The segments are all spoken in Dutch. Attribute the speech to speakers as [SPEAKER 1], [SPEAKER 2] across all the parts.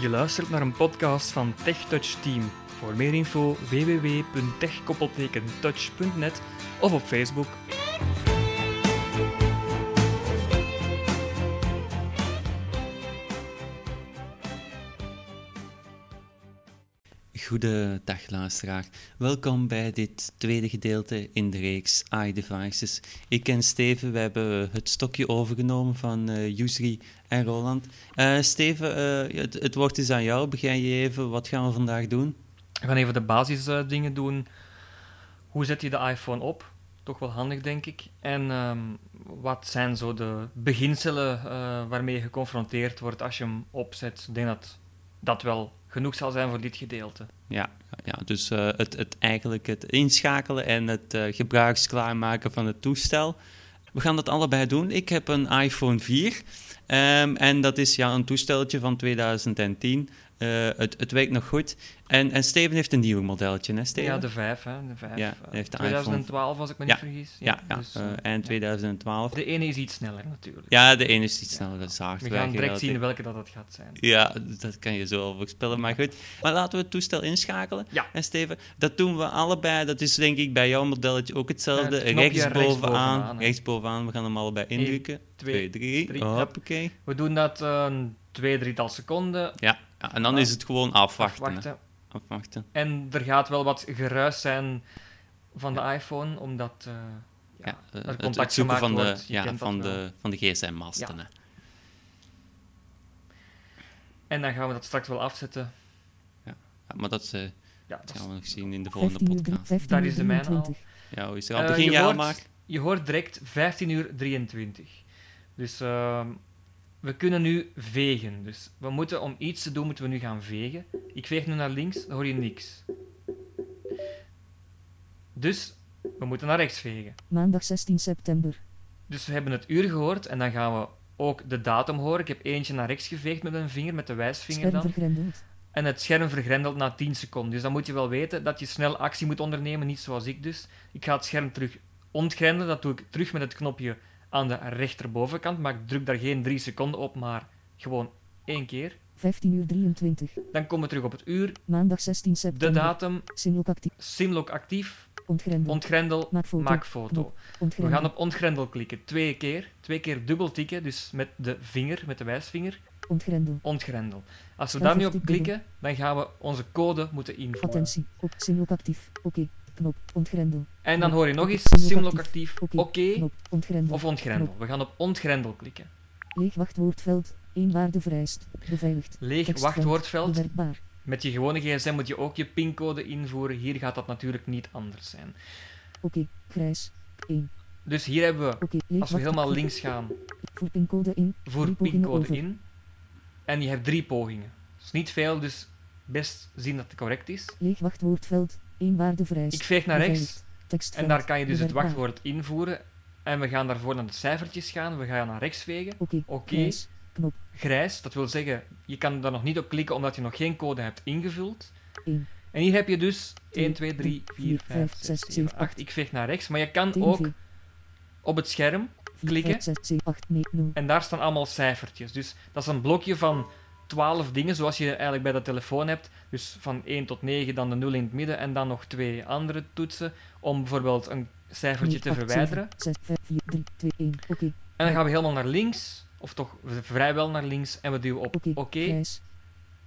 [SPEAKER 1] Je luistert naar een podcast van TechTouch Team. Voor meer info www.tech-touch.net of op Facebook.
[SPEAKER 2] Goedendag luisteraar. Welkom bij dit tweede gedeelte in de reeks iDevices. Ik ken Steven, we hebben het stokje overgenomen van uh, Yusri en Roland. Uh, Steven, uh, het, woord is aan jou. Begin je even, wat gaan we vandaag doen?
[SPEAKER 1] We gaan even de basisdingen doen. Hoe zet je de iPhone op? Toch wel handig, denk ik. En um, wat zijn zo de beginselen waarmee je geconfronteerd wordt als je hem opzet? Ik denk dat dat wel genoeg zal zijn voor dit gedeelte.
[SPEAKER 2] Ja, ja dus uh, het, het, eigenlijk het inschakelen en het uh, gebruiksklaarmaken van het toestel. We gaan dat allebei doen. Ik heb een iPhone 4 um, en dat is ja, een toesteltje van 2010. Uh, het, het werkt nog goed. En, en Steven heeft een nieuw modelletje, hè Steven?
[SPEAKER 1] Ja, de 5, hè. De 5.
[SPEAKER 2] Ja, heeft de
[SPEAKER 1] 2012,
[SPEAKER 2] iPhone...
[SPEAKER 1] als ik me
[SPEAKER 2] ja.
[SPEAKER 1] niet vergis.
[SPEAKER 2] Ja, ja, dus, uh, eind 2012.
[SPEAKER 1] De ene is iets sneller, natuurlijk.
[SPEAKER 2] Ja, de ene is iets sneller, dat is hard.
[SPEAKER 1] We gaan direct zien welke dat het gaat zijn.
[SPEAKER 2] Ja, dat kan je zo voorspellen, maar goed. Maar laten we het toestel inschakelen.
[SPEAKER 1] Ja.
[SPEAKER 2] En Steven, dat doen we allebei. Dat is denk ik bij jouw modelletje ook hetzelfde.
[SPEAKER 1] Het
[SPEAKER 2] rechtsbovenaan.
[SPEAKER 1] rechtsbovenaan,
[SPEAKER 2] rechtsbovenaan. We gaan hem allebei indrukken.
[SPEAKER 1] 1, 2,
[SPEAKER 2] 3.
[SPEAKER 1] drie. We doen dat een twee, drietal seconden.
[SPEAKER 2] Ja. ja, en dan is het gewoon afwachten.
[SPEAKER 1] Afwachten.
[SPEAKER 2] Afwachten.
[SPEAKER 1] En er gaat wel wat geruis zijn van de iPhone, omdat uh, ja,
[SPEAKER 2] Ja, eh,
[SPEAKER 1] er
[SPEAKER 2] het,
[SPEAKER 1] contact
[SPEAKER 2] het zoeken van de,
[SPEAKER 1] wordt. Je
[SPEAKER 2] ja, van
[SPEAKER 1] wel.
[SPEAKER 2] de, van de gsm-masten.
[SPEAKER 1] En dan gaan we dat straks wel afzetten.
[SPEAKER 2] Ja, maar dat, eh,
[SPEAKER 1] Ja,
[SPEAKER 2] dat
[SPEAKER 1] dat
[SPEAKER 2] gaan we nog zien in de volgende
[SPEAKER 3] 15 uur,
[SPEAKER 2] podcast.
[SPEAKER 3] 15
[SPEAKER 1] Daar
[SPEAKER 3] uur
[SPEAKER 1] is de mijne al.
[SPEAKER 3] 23.
[SPEAKER 2] Ja, hoe is het al?
[SPEAKER 1] Eh,
[SPEAKER 2] Begin
[SPEAKER 1] je
[SPEAKER 2] jij al
[SPEAKER 1] hoort-. Je hoort direct 15 uur 23. Dus ehm, we kunnen nu vegen. Dus we moeten, om iets te doen, moeten we nu gaan vegen. Ik veeg nu naar links, dan hoor je niks. Dus we moeten naar rechts vegen.
[SPEAKER 3] Maandag 16 september.
[SPEAKER 1] Dus we hebben het uur gehoord en dan gaan we ook de datum horen. Ik heb eentje naar rechts geveegd met een vinger, met de wijsvinger
[SPEAKER 3] Scherm
[SPEAKER 1] dan. En het scherm vergrendelt na 10 seconden. Dus dan moet je wel weten dat je snel actie moet ondernemen, niet zoals ik dus. Ik ga het scherm terug ontgrendelen. Dat doe ik terug met het knopje aan de rechterbovenkant. Maar ik druk daar geen 3 seconden op, maar gewoon één keer.
[SPEAKER 3] 15 uur 23.
[SPEAKER 1] Dan komen we terug op het uur,
[SPEAKER 3] Maandag 16
[SPEAKER 1] de
[SPEAKER 3] september.
[SPEAKER 1] datum,
[SPEAKER 3] Simlock actief.
[SPEAKER 1] simlock actief,
[SPEAKER 3] Ontgrendeld.
[SPEAKER 1] ontgrendel,
[SPEAKER 3] Maak foto.
[SPEAKER 1] maak foto.
[SPEAKER 3] Knop.
[SPEAKER 1] We gaan op ontgrendel klikken, twee keer. Twee keer dubbel tikken, dus met de vinger, met de wijsvinger,
[SPEAKER 3] Ontgrendel.
[SPEAKER 1] ontgrendel. Als we daar nu op klikken, dan gaan we onze code moeten invoeren.
[SPEAKER 3] Attentie. Op Simlock actief. Oké. Knop. Ontgrendel.
[SPEAKER 1] En dan hoor je nog eens
[SPEAKER 3] simlock actief. Oké.
[SPEAKER 1] of ontgrendel. We gaan op ontgrendel klikken.
[SPEAKER 3] Leeg wachtwoordveld. Eén waarde vereist. Beveiligd.
[SPEAKER 1] Leeg
[SPEAKER 3] Tekstveld.
[SPEAKER 1] wachtwoordveld.
[SPEAKER 3] Bewerkbaar.
[SPEAKER 1] Met je gewone gsm moet je ook je pincode invoeren. Hier gaat dat natuurlijk niet anders zijn.
[SPEAKER 3] Oké. Grijs. 1.
[SPEAKER 1] Dus hier hebben we, als we helemaal links gaan,
[SPEAKER 3] Voor pincode in. pogingen
[SPEAKER 1] pincode in. En je hebt drie pogingen. Dat is niet veel, dus best zien dat het correct is.
[SPEAKER 3] Leeg wachtwoordveld.
[SPEAKER 1] Ik veeg naar rechts en daar kan je dus het wachtwoord invoeren. En we gaan daarvoor naar de cijfertjes gaan. We gaan naar rechts vegen.
[SPEAKER 3] Oké. Knop.
[SPEAKER 1] Grijs, dat wil zeggen, je kan daar nog niet op klikken omdat je nog geen code hebt ingevuld.
[SPEAKER 3] 1.
[SPEAKER 1] En hier heb je dus 1, 2, 3,
[SPEAKER 3] 3,
[SPEAKER 1] 4, 5, 6, 7, 8. Ik veeg naar rechts, maar je kan ook op het scherm klikken.
[SPEAKER 3] 6, 7, 8, 9, 0.
[SPEAKER 1] En daar staan allemaal cijfertjes. Dus dat is een blokje van 12 dingen, zoals je eigenlijk bij de telefoon hebt. Dus van 1 tot 9, dan de 0 in het midden en dan nog twee andere toetsen om bijvoorbeeld een cijfertje te verwijderen.
[SPEAKER 3] 6, 5, 4, 3, 2, 1. Oké.
[SPEAKER 1] En dan gaan we helemaal naar links, of toch vrijwel naar links, en we duwen op
[SPEAKER 3] Oké.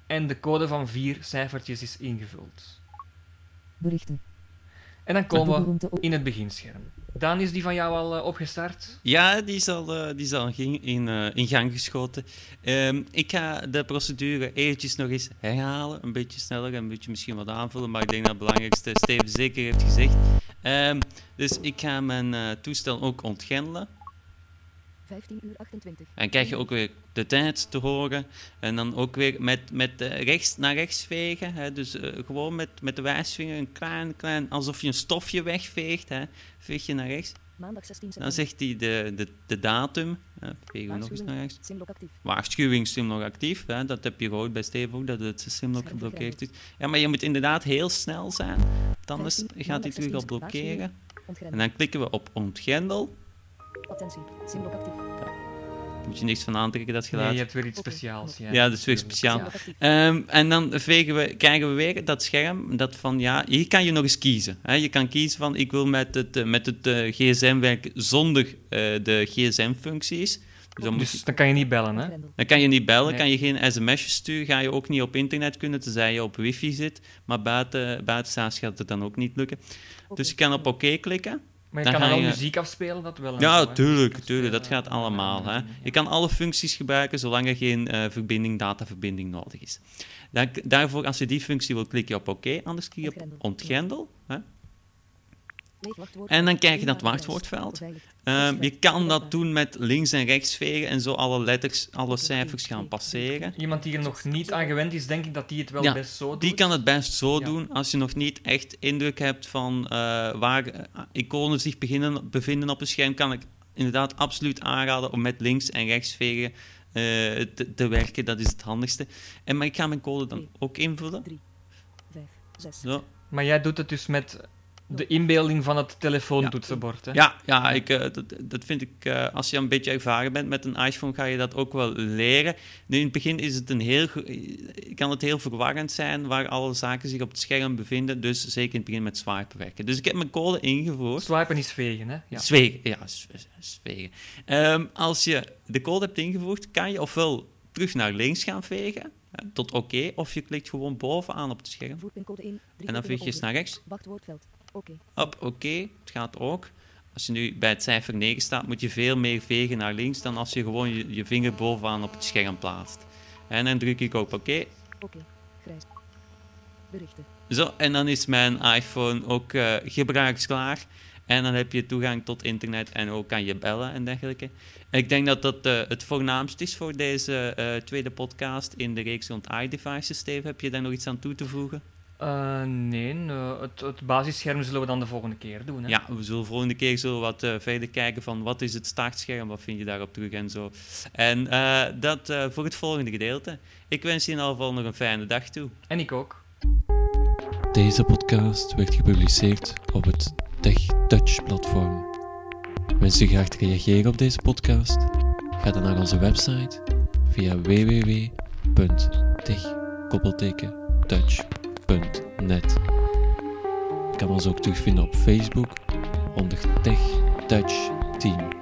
[SPEAKER 1] En de code van vier cijfertjes is ingevuld.
[SPEAKER 3] Berichten.
[SPEAKER 1] En dan komen we in het beginscherm. Daan, is die van jou al eh, opgestart?
[SPEAKER 2] Ja, die is al, eh, die is in, eh, in gang geschoten. Ehm, ik ga de procedure eventjes nog eens herhalen. Een beetje sneller, een beetje misschien wat aanvullen. Maar ik denk dat het belangrijkste Steven zeker heeft gezegd. Ehm, dus ik ga mijn toestel ook ontgrendelen.
[SPEAKER 4] 15 uur 28.
[SPEAKER 2] En krijg je ook weer de tijd te horen. En dan ook weer met, met eh, rechts naar rechts vegen. Hè. Dus eh, gewoon met, met de wijsvinger een klein, klein, alsof je een stofje wegveegt. Hè. Veeg je naar rechts.
[SPEAKER 4] Maandag 16
[SPEAKER 2] Dan
[SPEAKER 4] september.
[SPEAKER 2] zegt hij de, de, de datum. Hè. Vegen we nog eens naar rechts.
[SPEAKER 4] Simlock actief.
[SPEAKER 2] Waarschuwing Simlog actief. Hè. Dat heb je gehoord bij Steve ook, dat het Simlog
[SPEAKER 4] Scherm
[SPEAKER 2] geblokkeerd is. Ja, maar je moet inderdaad heel snel zijn. Anders
[SPEAKER 4] 15,
[SPEAKER 2] gaat hij terug al
[SPEAKER 4] 16,
[SPEAKER 2] blokkeren. En dan klikken we op ontgrendel.
[SPEAKER 4] Attentie. Simlock actief.
[SPEAKER 2] Moet je niks van aantrekken, dat geluid.
[SPEAKER 1] Nee, je hebt weer iets speciaals. Ja,
[SPEAKER 2] Ja, dat is weer speciaal.
[SPEAKER 4] Actief.
[SPEAKER 2] Ehm, en dan vegen we, krijgen we weer dat scherm, dat van ja, hier kan je nog eens kiezen. Hè. Je kan kiezen van ik wil met het, eh, met het eh, gsm werken zonder eh, de gsm-functies. Dus dan, moet je-
[SPEAKER 1] Dus dan kan je niet bellen, hè?
[SPEAKER 2] Dan kan je niet bellen,
[SPEAKER 1] Nee.
[SPEAKER 2] kan je geen sms'jes sturen, ga je ook niet op internet kunnen, tenzij je op wifi zit. Maar buiten, buitenstaans gaat het dan ook niet lukken. Dus je kan op oké klikken.
[SPEAKER 1] Maar je
[SPEAKER 2] Dan
[SPEAKER 1] kan
[SPEAKER 2] ga
[SPEAKER 1] wel
[SPEAKER 2] je-
[SPEAKER 1] muziek afspelen, dat wel.
[SPEAKER 2] Ja,
[SPEAKER 1] zo,
[SPEAKER 2] tuurlijk, tuurlijk, dat
[SPEAKER 1] afspelen,
[SPEAKER 2] gaat allemaal. Hè. Je kan alle functies gebruiken zolang er geen eh, verbinding, dataverbinding nodig is. Dan, daarvoor, als je die functie wil, klik je op oké, anders klik je op
[SPEAKER 4] Ontgrendel.
[SPEAKER 2] ontgrendel. Hè. En dan krijg je dat
[SPEAKER 4] Inwaarde
[SPEAKER 2] wachtwoordveld. Ehm, je kan dat doen met links en rechts vegen en zo alle letters, alle cijfers gaan passeren.
[SPEAKER 1] Iemand die er nog niet aan gewend is, denk ik dat die het wel
[SPEAKER 2] Ja,
[SPEAKER 1] best zo doet.
[SPEAKER 2] Die kan het best zo
[SPEAKER 1] Ja.
[SPEAKER 2] doen als je nog niet echt indruk hebt van eh, waar eh, iconen zich beginnen, bevinden op een scherm. Kan ik inderdaad absoluut aanraden om met links en rechts vegen eh, te, te werken. Dat is het handigste. En, maar ik ga mijn code dan ook invullen.
[SPEAKER 4] Vijf, zes.
[SPEAKER 2] Zo.
[SPEAKER 1] Maar jij doet het dus met de inbeelding van het telefoontoetsenbord, hè?
[SPEAKER 2] Ja, ja ik, eh, dat, dat vind ik, eh, als je een beetje ervaren bent met een iPhone, ga je dat ook wel leren. Nu, in het begin is het een heel, ge- kan het heel verwarrend zijn waar alle zaken zich op het scherm bevinden. Dus zeker in het begin met swipen werken. Dus ik heb mijn code ingevoerd.
[SPEAKER 1] Swipen is vegen, hè? Ja.
[SPEAKER 2] Zwegen, ja, zwegen. Ehm, als je de code hebt ingevoerd, kan je ofwel terug naar links gaan vegen, hè, tot oké, of je klikt gewoon bovenaan op het scherm.
[SPEAKER 4] Voer pincode in.
[SPEAKER 2] En dan veeg je eens naar rechts.
[SPEAKER 4] Wachtwoordveld. Oké.
[SPEAKER 2] Op oké, het gaat ook. Als je nu bij het cijfer 9 staat, moet je veel meer vegen naar links dan als je gewoon je, je vinger bovenaan op het scherm plaatst. En dan druk ik op oké.
[SPEAKER 4] Oké. Grijs. Berichten.
[SPEAKER 2] Zo, en dan is mijn iPhone ook eh, gebruiksklaar. En dan heb je toegang tot internet en ook kan je bellen en dergelijke. Ik denk dat dat eh, het voornaamst is voor deze eh, tweede podcast in de reeks rond iDevices. Steve, heb je daar nog iets aan toe te voegen?
[SPEAKER 1] Eh, nee, eh, het, het basisscherm zullen we dan de volgende keer doen, hè?
[SPEAKER 2] Ja, we zullen volgende keer zo wat eh, verder kijken van wat is het startscherm, wat vind je daarop terug en zo. En eh, dat eh, voor het volgende gedeelte. Ik wens je in ieder geval nog een fijne dag toe.
[SPEAKER 1] En ik ook.
[SPEAKER 5] Deze podcast werd gepubliceerd op het TechTouch-platform. Wens je graag te reageren op deze podcast? Ga dan naar onze website via Je kan ons ook terugvinden op Facebook onder Tech Touch Team.